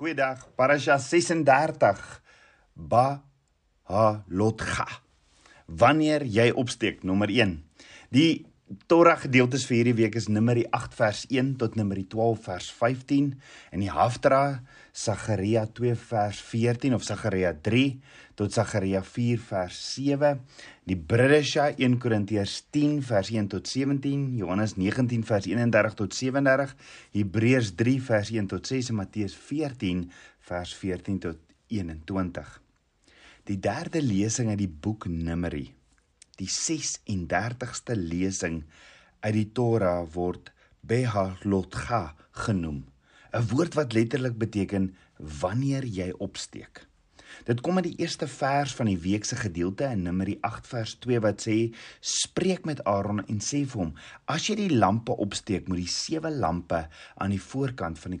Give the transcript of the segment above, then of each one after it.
Goeiedag. Parasha 36. Ba ha lotcha. Wanneer jy opsteek, nommer 1. Die Torah gedeeltes vir hierdie week is Numeri 8 vers 1 tot Numeri 12 vers 15 en die Haftarah Sagaria 2 vers 14 of Sagaria 3 tot Sagaria 4 vers 7, die Bridesha 1 Korintiërs 10 vers 1 tot 17, Johannes 19 vers 31 tot 37, Hebreërs 3 vers 1 tot 6 en Matteus 14 vers 14 tot 21. Die derde lesing uit die boek Numeri die 36ste lesing uit die Torah word Behalotcha genoem, 'n woord wat letterlik beteken wanneer jy opsteek. Dit kom in die eerste vers van die week se gedeelte in Numeri 8 vers 2 wat sê: "Spreek met Aaron en sê vir hom: As jy die lampe opsteek, moet die sewe lampe aan die voorkant van die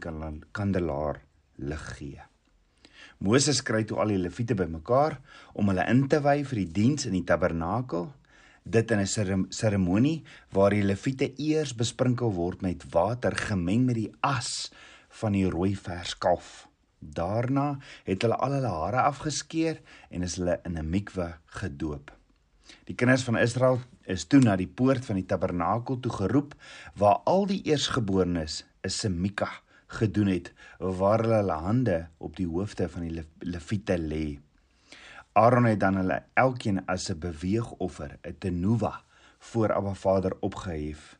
kandelaar lig gee." Moses kry toe al die leviete bymekaar om hulle in te wy vir die diens in die tabernakel. Dit in 'n seremonie waar die leviete eers besprinkel word met water gemeng met die as van die rooi verskalf. Daarna het hulle al hulle hare afgeskeer en is hulle in 'n mikwe gedoop. Die kinders van Israel is toe na die poort van die tabernakel toe geroep waar al die eersgeborenes 'n semika gedoen het waar hulle hulle hande op die hoofde van die leviete lê. Aaron het dan hulle elkeen as 'n beweegoffer, 'n tenuwa voor Abba Vader opgehef.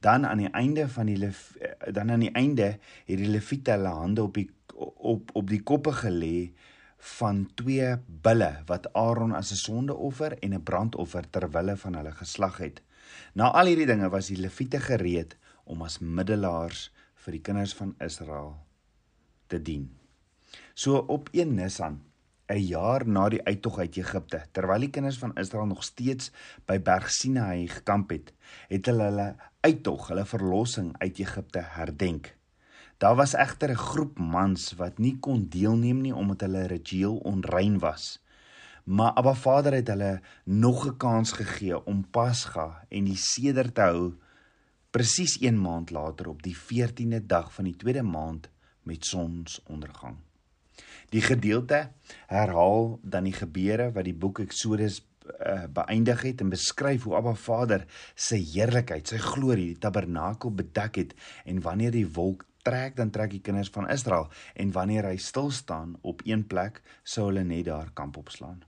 Dan aan die einde van die dan aan die einde het die leviete hulle hande op die op op die koppe gelê van twee bulle wat Aaron as 'n sondeoffer en 'n brandoffer ter wille van hulle geslag het. Na al hierdie dinge was die leviete gereed om as middelaars vir die kinders van Israel te dien. So op 1 Nisan, 'n jaar na die uittog uit Egipte, terwyl die kinders van Israel nog steeds by Berg Sinaï gekamp het, het hulle hulle uittog, hulle verlossing uit Egipte herdenk. Daar was egter 'n groep mans wat nie kon deelneem nie omdat hulle ritueel onrein was. Maar Abba Vader het hulle nog 'n kans gegee om Pasga en die seder te hou presies 1 maand later op die 14de dag van die tweede maand met sonsondergang. Die gedeelte herhaal dan die gebeure wat die boek Eksodus uh, beëindig het en beskryf hoe Abba Vader sy heerlikheid, sy glorie die tabernakel bedek het en wanneer die wolk trek dan trek die kinders van Israel en wanneer hy stil staan op een plek sou hulle net daar kamp opslaan.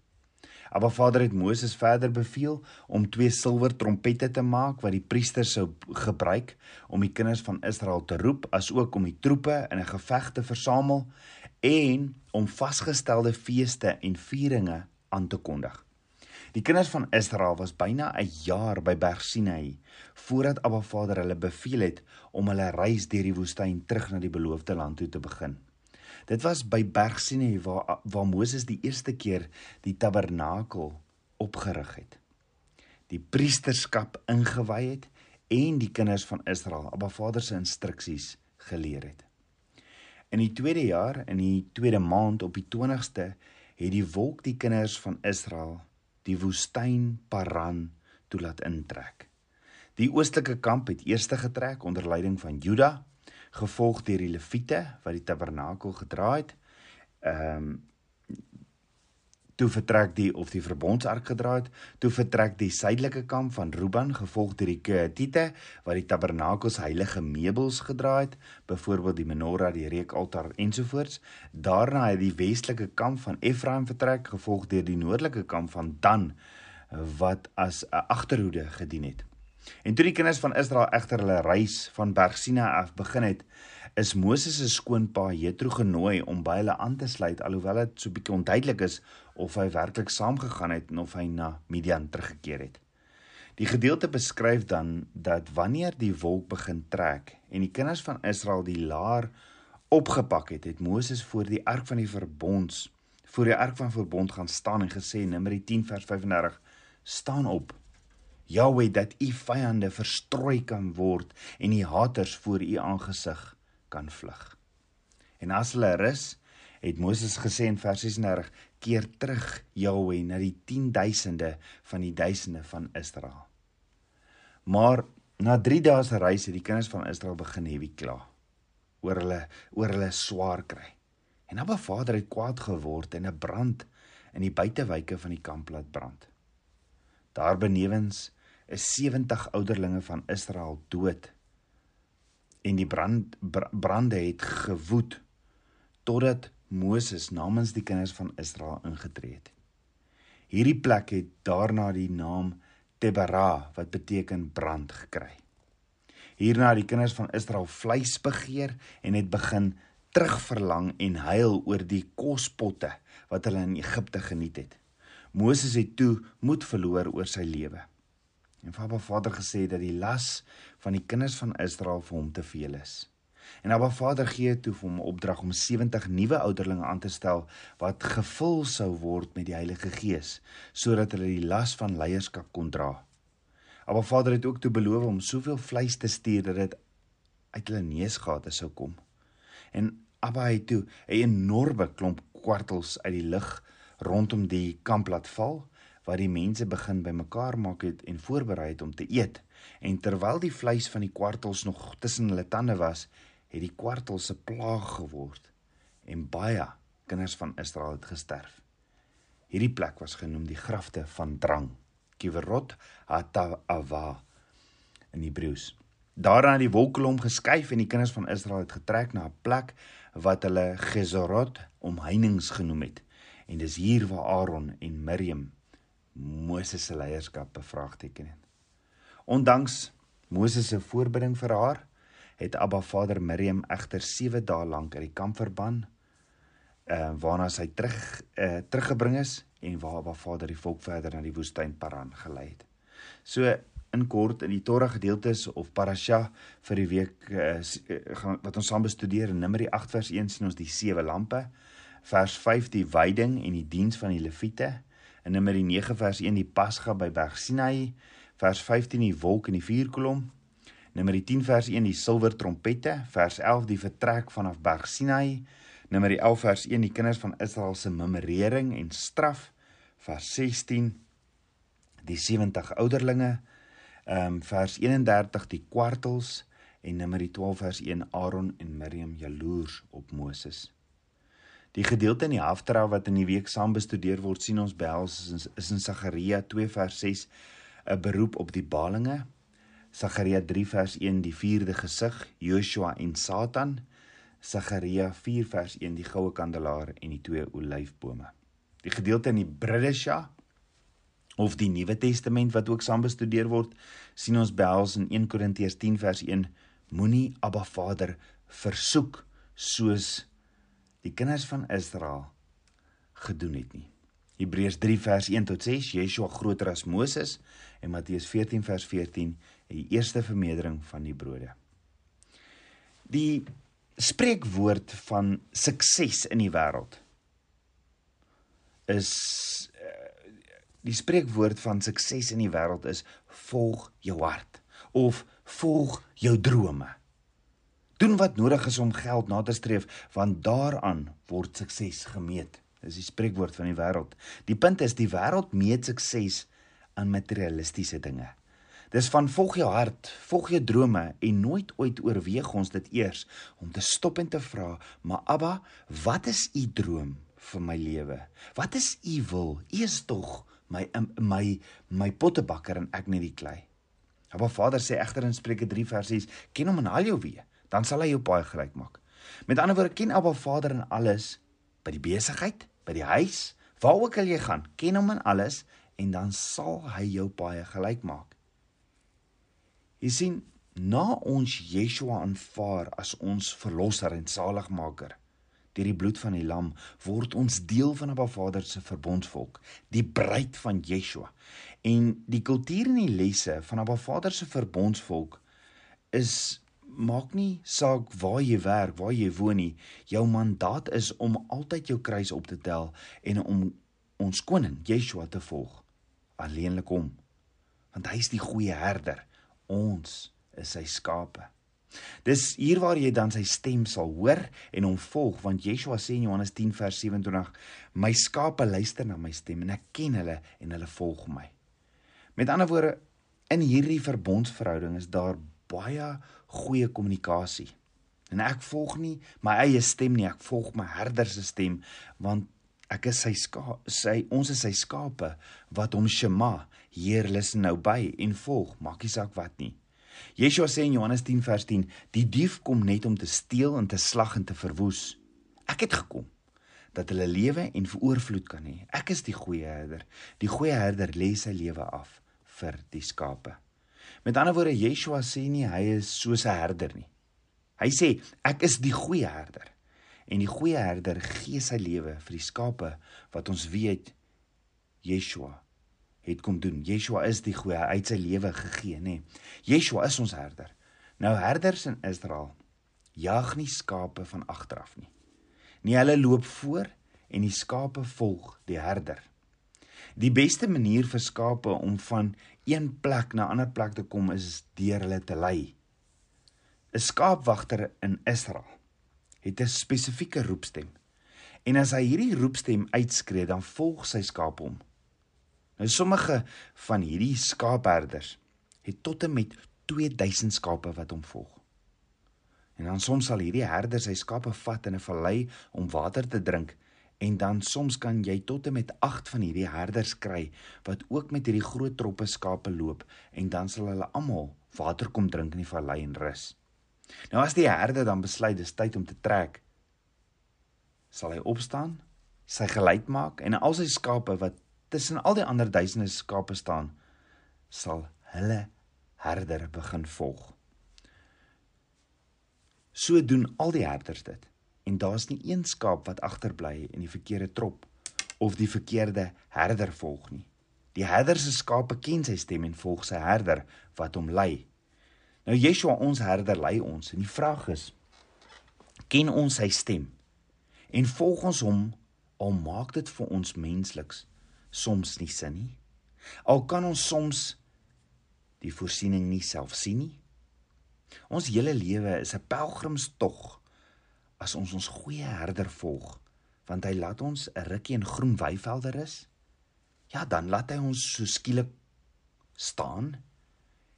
Abba Vader het Moses verder beveel om twee silwer trompette te maak wat die priesters sou gebruik om die kinders van Israel te roep, asook om die troepe in 'n geveg te versamel en om vasgestelde feeste en vieringe aan te kondig. Die kinders van Israel was byna 'n jaar by Berg Sinai voordat Abba Vader hulle beveel het om hulle reis deur die woestyn terug na die beloofde land toe te begin. Dit was by Berg Sinai waar waar Moses die eerste keer die tabernakel opgerig het. Die priesterskap ingewy het en die kinders van Israel Abba Vader se instruksies geleer het. In die tweede jaar, in die tweede maand op die 20ste, het die wolk die kinders van Israel die woestyn Paran toe laat intrek. Die oostelike kamp het eers getrek onder leiding van Juda gevolg deur die leviete wat die tabernakel gedra het. Ehm um, toe vertrek die of die verbondsark gedra het, toe vertrek die suidelike kamp van Ruben gevolg deur die Kehatite wat die tabernakel se heilige meubels gedra het, byvoorbeeld die menorah, die reukaltaar ensovoorts. Daarna het die westelike kamp van Efraim vertrek gevolg deur die noordelike kamp van Dan wat as 'n agterhoede gedien het. En toe die kinders van Israel egter hulle reis van Berg Sinai af begin het, is Moses se skoonpa Jethro genooi om by hulle aan te sluit alhoewel dit so bietjie onduidelik is of hy werklik saamgegaan het en of hy na Midian teruggekeer het. Die gedeelte beskryf dan dat wanneer die wolk begin trek en die kinders van Israel die laar opgepak het, het Moses voor die ark van die verbonds voor die ark van verbond gaan staan en gesê Numeri 10 vers 35 staan op Jahweh dat u vyande verstrooi kan word en die haters voor u aangesig kan vlug. En as hulle rus, het Moses gesê in vers 36: "Keer terug, Jahweh, na die 10000de van die duisende van Israel." Maar na 3 dae se reis het die kinders van Israel begin heavy kla oor hulle oor hulle swaar kry. En Abba Vader het kwaad geword en 'n brand in die buitewyke van die kamp laat brand. Daar benewens is 70 ouderlinge van Israel dood. En die brand brande het gewoed totdat Moses namens die kinders van Israel ingetree het. Hierdie plek het daarna die naam Tebera wat beteken brand gekry. Hierna het die kinders van Israel vleis begeer en het begin terugverlang en huil oor die kospotte wat hulle in Egipte geniet het. Moses het toe moed verloor oor sy lewe. En Vader Vader gesê dat die las van die kinders van Israel vir hom te veel is. En Abba Vader gee toe vir hom opdrag om 70 nuwe ouderlinge aan te stel wat gevul sou word met die Heilige Gees sodat hulle die las van leierskap kon dra. Abba Vader het ook toe beloof om soveel vleis te stuur dat dit uit hulle neusgate sou kom. En Abba het toe 'n enorme klomp kwartels uit die lug rondom die kamp laat val waar die mense begin bymekaar maak het en voorberei het om te eet. En terwyl die vleis van die kwartels nog tussen hulle tande was, het die kwartels 'n plaag geword en baie kinders van Israel het gesterf. Hierdie plek was genoem die grafte van drang. Kiverot Hatava in Hebreëus. Daarna het die wolkkolom geskuif en die kinders van Israel het getrek na 'n plek wat hulle Gezerot omheinings genoem het. En dis hier waar Aaron en Miriam Moses se leierskap bevraagteken het. Ondanks Moses se voorbidding vir haar, het Abba Vader Miriam egter 7 dae lank uit die kamp verban, uh waarna sy terug uh teruggebring is en waar Abba Vader die volk verder na die woestyn Paran gelei het. So in kort in die Torah gedeeltes of parasha vir die week uh, wat ons saam bestudeer in Numeri 8 vers 1 sien ons die sewe lampe, vers 5 die wyding en die diens van die leviete, in Numeri 9 vers 1 die pasga by Berg Sinai, vers 15 die wolk en die vuurkolom, Numeri 10 vers 1 die silwer trompette, vers 11 die vertrek vanaf Berg Sinai, Numeri 11 vers 1 die kinders van Israel se memorering en straf, vers 16 die 70 ouderlinge. Ehm um, vers 31 die kwartels. En Numeri 12 vers 1 Aaron en Miriam jaloers op Moses. Die gedeelte in die Haftra wat in die week saam bestudeer word sien ons behels is, is in Sagaria 2 vers 6 'n beroep op die balinge. Sagaria 3 vers 1 die vierde gesig Joshua en Satan. Sagaria 4 vers 1 die goue kandelaar en die twee olyfbome. Die gedeelte in die Bridesha of die Nuwe Testament wat ook saam bestudeer word, sien ons behels in 1 Korintiërs 10 vers 1 moenie Abba Vader versoek soos die kinders van Israel gedoen het nie. Hebreërs 3 vers 1 tot 6 Yeshua groter as Moses en Matteus 14 vers 14 die eerste vermeerdering van die brode. Die spreekwoord van sukses in die wêreld is Die spreekwoord van sukses in die wêreld is volg jou hart of volg jou drome. Doen wat nodig is om geld na te streef want daaraan word sukses gemeet. Dis die spreekwoord van die wêreld. Die punt is die wêreld meet sukses aan materialistiese dinge. Dis van volg jou hart, volg jou drome en nooit ooit oorweeg ons dit eers om te stop en te vra, maar Abba, wat is u droom vir my lewe? Wat is u wil? U is tog my my my pottebakker en ek net die klei. Maar Vader sê egter in Spreuke 3 vers 6, ken hom in al jou weë, dan sal hy jou baie gelyk maak. Met ander woorde, ken Abba Vader in alles, by die besigheid, by die huis, waar ook al jy gaan, ken hom in alles en dan sal hy jou baie gelyk maak. Jy sien, na ons Yeshua aanvaar as ons verlosser en saligmaker, deur die bloed van die lam word ons deel van Abba Vader se verbondsvolk, die bruid van Yeshua. En die kultuur en die lesse van Abba Vader se verbondsvolk is maak nie saak waar jy werk, waar jy woon nie. Jou mandaat is om altyd jou kruis op te tel en om ons koning Yeshua te volg. Alleenlik hom. Want hy is die goeie herder. Ons is sy skape. Dis hier waar jy dan sy stem sal hoor en hom volg want Yeshua sê in Johannes 10 vers 27 my skape luister na my stem en ek ken hulle en hulle volg my. Met ander woorde in hierdie verbondsverhouding is daar baie goeie kommunikasie. En ek volg nie my eie stem nie, ek volg my herder se stem want ek is sy ska sy ons is sy skape wat hom shema, Heer luister nou by en volg, maak nie saak wat nie. Yeshua sê in Johannes 10 vers 10, die dief kom net om te steel en te slag en te verwoes. Ek het gekom dat hulle lewe en veroorvloed kan hê. Ek is die goeie herder. Die goeie herder lê sy lewe af vir die skape. Met ander woorde, Yeshua sê nie hy is soos 'n herder nie. Hy sê ek is die goeie herder. En die goeie herder gee sy lewe vir die skape wat ons weet Yeshua het kom doen. Yeshua is die goeie, hy het sy lewe gegee, nê. Yeshua is ons herder. Nou herders in Israel jag nie skape van agter af nie. Nie hulle loop voor en die skape volg die herder. Die beste manier vir skape om van een plek na 'n ander plek te kom is deur hulle te lei. 'n Skaapwagter in Israel het 'n spesifieke roepstem. En as hy hierdie roepstem uitskree, dan volg sy skape hom. Nou sommige van hierdie skaapherders het tot en met 2000 skape wat hom volg. En dan soms sal hierdie herder sy skape vat in 'n vallei om water te drink en dan soms kan jy tot en met 8 van hierdie herders kry wat ook met hierdie groot troppe skape loop en dan sal hulle almal water kom drink in die vallei en rus. Nou as die herder dan besluit dis tyd om te trek, sal hy opstaan, sy geluid maak en al sy skape wat tussen al die ander duisende skape staan, sal hulle herder begin volg. So doen al die herders dit en daar's nie een skaap wat agterbly en die verkeerde trop of die verkeerde herder volg nie. Die herder se skape ken sy stem en volg sy herder wat hom lei. Nou Yeshua ons herder lei ons en die vraag is ken ons sy stem en volg ons hom al maak dit vir ons mensliks soms nie sin nie. Al kan ons soms die voorsiening nie self sien nie. Ons hele lewe is 'n pelgrimstog as ons ons goeie herder volg, want hy laat ons 'n rukkie in groen weivelde rus. Ja, dan laat hy ons so skielik staan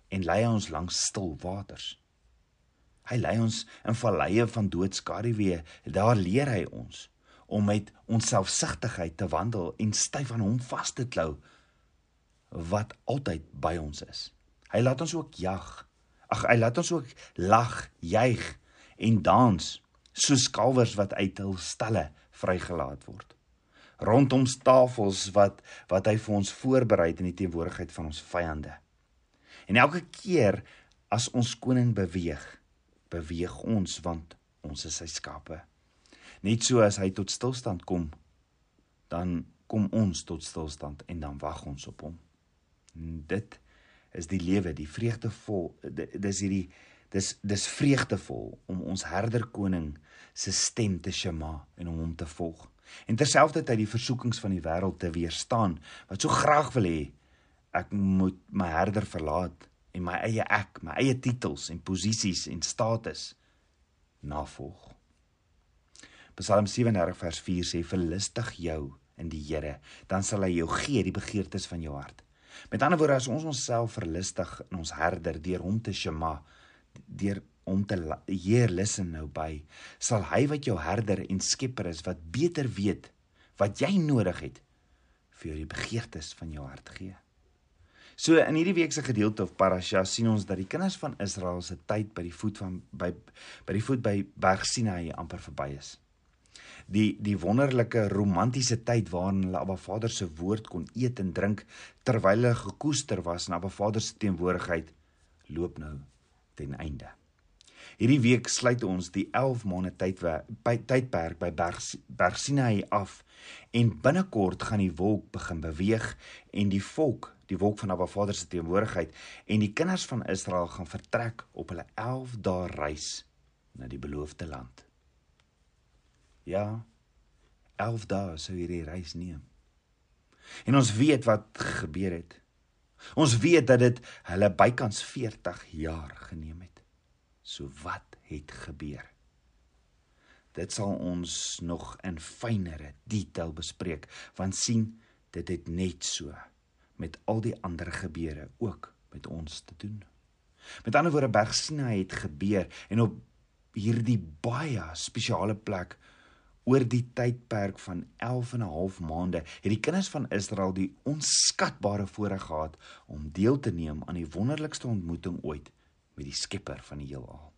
en lei ons langs stil waters. Hy lei ons in valleie van doodskaduwee. Daar leer hy ons om met ons selfsugtigheid te wandel en styf aan hom vas te klou wat altyd by ons is. Hy laat ons ook jag. Ag, hy laat ons ook lag, juig en dans soos kalwers wat uit hul stalle vrygelaat word. Rondom tafels wat wat hy vir ons voorberei in die teenwoordigheid van ons vyande. En elke keer as ons koning beweeg, beweeg ons want ons is sy skape. Net so as hy tot stilstand kom, dan kom ons tot stilstand en dan wag ons op hom. En dit is die lewe, die vreugdevol dis hierdie dis dis vreugdevol om ons herder koning se stem te shema en om hom te volg. En terselfdertyd die versoekings van die wêreld te weerstaan wat so graag wil hê ek moet my herder verlaat en my eie ek, my eie titels en posisies en status navolg. Psalm 37 vers 4 sê verlustig jou in die Here, dan sal hy jou gee die begeertes van jou hart. Met ander woorde, as ons onsself verlustig in ons herder deur hom te shema, deur om te Heer luister nou by sal hy wat jou herder en skepper is wat beter weet wat jy nodig het vir jou die begeertes van jou hart gee. So in hierdie week se gedeelte of parasha sien ons dat die kinders van Israel se tyd by die voet van by by die voet by Berg Sinai amper verby is. Die die wonderlike romantiese tyd waarin hulle Abba Vader se woord kon eet en drink terwyl hulle gekoester was in Abba Vader se teenwoordigheid loop nou ten einde. Hierdie week sluit ons die 11 maande tydperk by Berg Berg Sinai af en binnekort gaan die wolk begin beweeg en die volk, die wolk van Abba Vader se teenwoordigheid en die kinders van Israel gaan vertrek op hulle 11 dae reis na die beloofde land. Ja, 11 dae sou hierdie reis neem. En ons weet wat gebeur het. Ons weet dat dit hulle bykans 40 jaar geneem het. So wat het gebeur? Dit sal ons nog in fynere detail bespreek want sien dit het net so met al die ander gebeure ook met ons te doen. Met ander woorde Berg Sinai het gebeur en op hierdie baie spesiale plek oor die tydperk van 11 en 'n half maande het die kinders van Israel die onskatbare voorreg gehad om deel te neem aan die wonderlikste ontmoeting ooit met die Skepper van die heelal.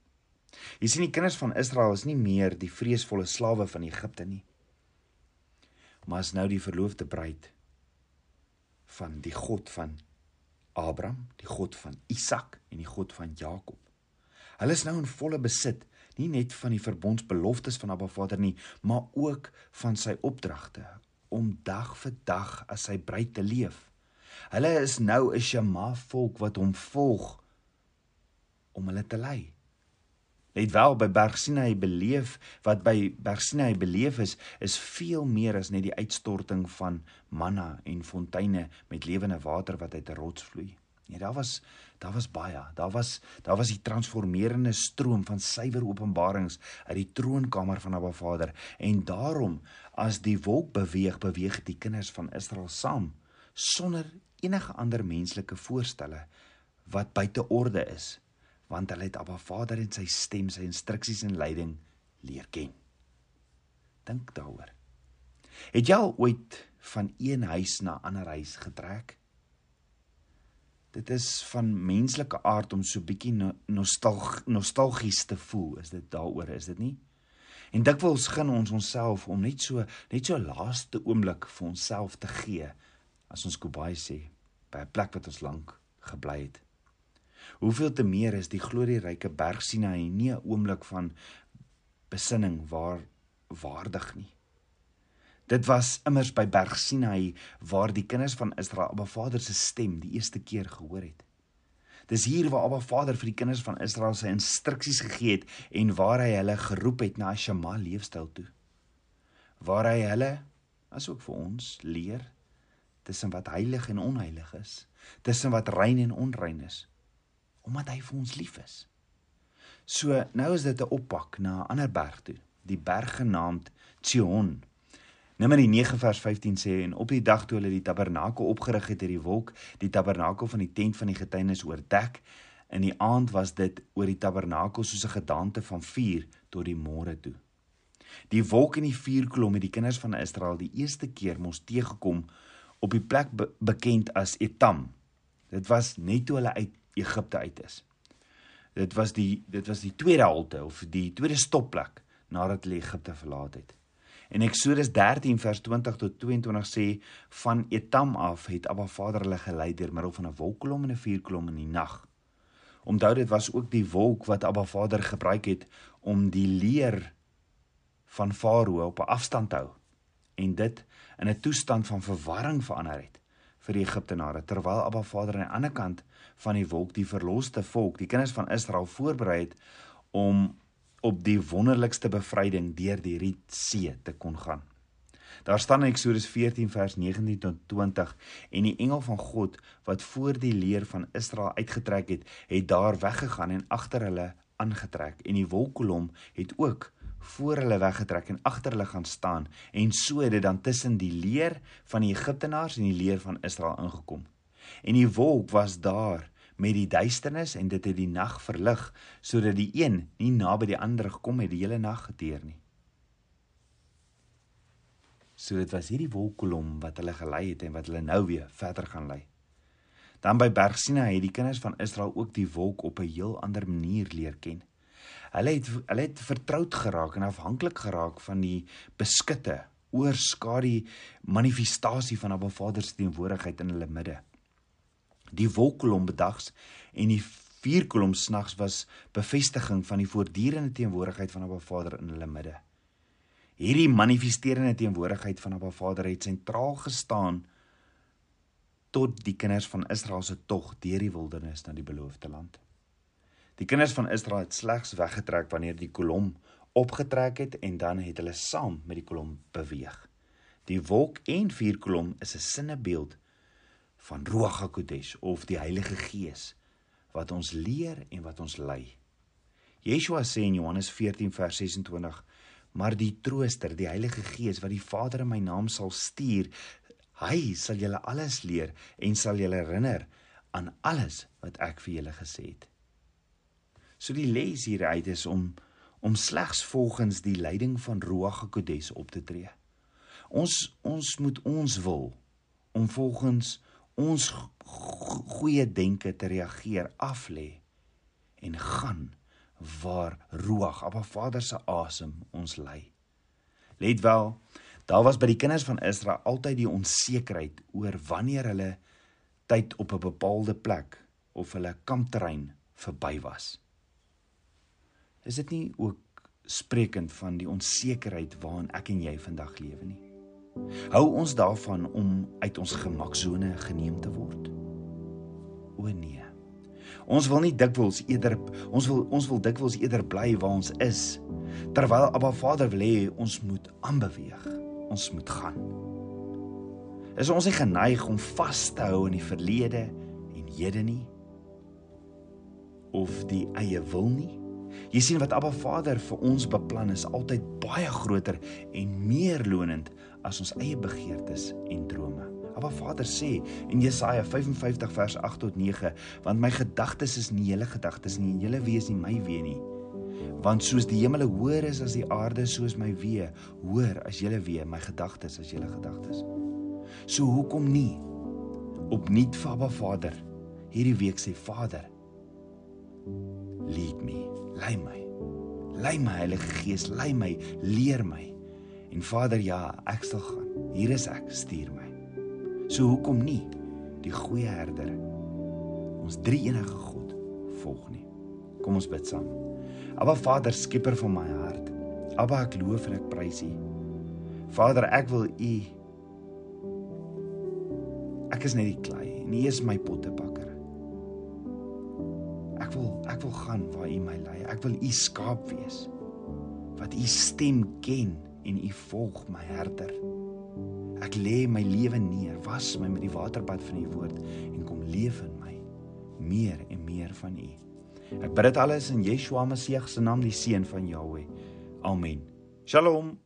Jy sien die kinders van Israel is nie meer die vreesvolle slawe van Egipte nie. Maar is nou die verloofde bruid van die God van Abraham, die God van Isak en die God van Jakob. Hulle is nou in volle besit nie net van die verbondsbeloftes van Abba Vader nie, maar ook van sy opdragte om dag vir dag as sy bruid te leef. Hulle is nou 'n Shema volk wat hom volg om hulle te lei. Let wel by Berg Sinai beleef wat by Berg Sinai beleef is is veel meer as net die uitstorting van manna en fonteine met lewende water wat uit 'n rots vloei. Nee, daar was daar was baie. Daar was daar was die transformerende stroom van suiwer openbarings uit die troonkamer van Abba Vader. En daarom as die wolk beweeg, beweeg die kinders van Israel saam sonder enige ander menslike voorstelle wat buite orde is, want hulle het Abba Vader en sy stem, sy instruksies en leiding leer ken. Dink daaroor. Het jy al ooit van een huis na ander huis getrek? Dit is van menslike aard om so bietjie nostalg nostalgies te voel, is dit daaroor, is dit nie? En dikwels gun ons onsself om net so net so laaste oomblik vir onsself te gee as ons Kobai sê by 'n plek wat ons lank gebly het. Hoeveel te meer is die glorieryke berg Sinai nie 'n oomblik van besinning waar waardig nie. Dit was immers by Berg Sinai waar die kinders van Israel Abba Vader se stem die eerste keer gehoor het. Dis hier waar Abba Vader vir die kinders van Israel sy instruksies gegee het en waar hy hulle geroep het na 'n Shema leefstyl toe. Waar hy hulle asook vir ons leer tussen wat heilig en onheilig is, tussen wat rein en onrein is, omdat hy vir ons lief is. So nou is dit 'n oppak na 'n ander berg toe, die berg genaamd Sion Numeri 9 vers 15 sê en op die dag toe hulle die tabernakel opgerig het, het die wolk die tabernakel van die tent van die getuienis oordek. In die aand was dit oor die tabernakel soos 'n gedaante van vuur tot die môre toe. Die wolk en die vuurkolom het die kinders van Israel die eerste keer mos teëgekom op die plek be bekend as Etam. Dit was net toe hulle uit Egipte uit is. Dit was die dit was die tweede halte of die tweede stopplek nadat hulle Egipte verlaat het. En Eksodus 13 vers 20 tot 22 sê van Etam af het Abba Vader hulle gelei deur middel van 'n wolkkolom en 'n vuurkolom in die nag. Onthou dit was ook die wolk wat Abba Vader gebruik het om die leer van Farao op 'n afstand te hou en dit in 'n toestand van verwarring verander het vir die Egiptenare terwyl Abba Vader aan die ander kant van die wolk die verloste volk, die kinders van Israel voorberei het om op die wonderlikste bevryding deur die Rietsee te kon gaan. Daar staan in Eksodus 14 vers 19 tot 20 en die engel van God wat voor die leer van Israel uitgetrek het, het daar weggegaan en agter hulle aangetrek en die wolkkolom het ook voor hulle weggetrek en agter hulle gaan staan en so het dit dan tussen die leer van die Egiptenaars en die leer van Israel ingekom. En die wolk was daar met die duisternis en dit het die nag verlig sodat die een nie naby die ander gekom het die hele nag geteer nie. So dit was hierdie wolkkolom wat hulle gelei het en wat hulle nou weer verder gaan lei. Dan by Berg Sinai het die kinders van Israel ook die wolk op 'n heel ander manier leer ken. Hulle het hulle het vertroud geraak en afhanklik geraak van die beskutte oorskadu manifestasie van Abba Vader se teenwoordigheid in hulle midde. Die wolkkolom bedags en die vuurkolom snags was bevestiging van die voortdurende teenwoordigheid van Abba Vader in hulle midde. Hierdie manifesterende teenwoordigheid van Abba Vader het sentraal gestaan tot die kinders van Israel se tog deur die wildernis na die beloofde land. Die kinders van Israel het slegs weggetrek wanneer die kolom opgetrek het en dan het hulle saam met die kolom beweeg. Die wolk en vuurkolom is 'n sinnebeeld van Ruach HaKodesh of die Heilige Gees wat ons leer en wat ons lei. Yeshua sê in Johannes 14 vers 26: "Maar die Trooster, die Heilige Gees wat die Vader in my naam sal stuur, hy sal julle alles leer en sal julle herinner aan alles wat ek vir julle gesê het." So die les hieruit is om om slegs volgens die leiding van Ruach HaKodes op te tree. Ons ons moet ons wil om volgens ons goeie denke te reageer af lê en gaan waar Ruach, Abba Vader se asem ons lei. Let wel, daar was by die kinders van Israel altyd die onsekerheid oor wanneer hulle tyd op 'n bepaalde plek of hulle kampterrein verby was. Is dit nie ook sprekend van die onsekerheid waarin ek en jy vandag lewe nie? Hou ons daarvan om uit ons gemaksone geneem te word? O nee. Ons wil nie dikwels eerder ons wil ons wil dikwels eerder bly waar ons is terwyl Abba Vader wil hê ons moet aanbeweeg. Ons moet gaan. Is ons nie geneig om vas te hou in die verlede en hede nie? Of die eie wil nie? Jy sien wat Abba Vader vir ons beplan is altyd baie groter en meer lonend as ons eie begeertes en drome. Abba Vader sê in Jesaja 55 vers 8 tot 9, want my gedagtes is nie julle gedagtes nie, julle wees nie my wees nie. Want soos die hemele hoër is as die aarde, soos my wees hoër as julle wees, my gedagtes as julle gedagtes. So hoekom nie opnuut vir Abba Vader hierdie week sê Vader lead me lei my. Lei my Heilige Gees, lei my, leer my. En Vader, ja, ek sal gaan. Hier is ek, stuur my. So hoekom nie die goeie herder ons drie enige God volg nie. Kom ons bid saam. Aba Vader, skieper van my hart. Aba ek loof en ek prys U. Vader, ek wil U Ek is net die klei en U is my pottebakker. Ek wil gaan waar U my lei. Ek wil U skaap wees. Wat U stem ken en U volg my herder. Ek lê my lewe neer, was my met die waterbad van U woord en kom leef in my meer en meer van U. Ek bid dit alles in Yeshua Messie se naam, die seun van Jahweh. Amen. Shalom.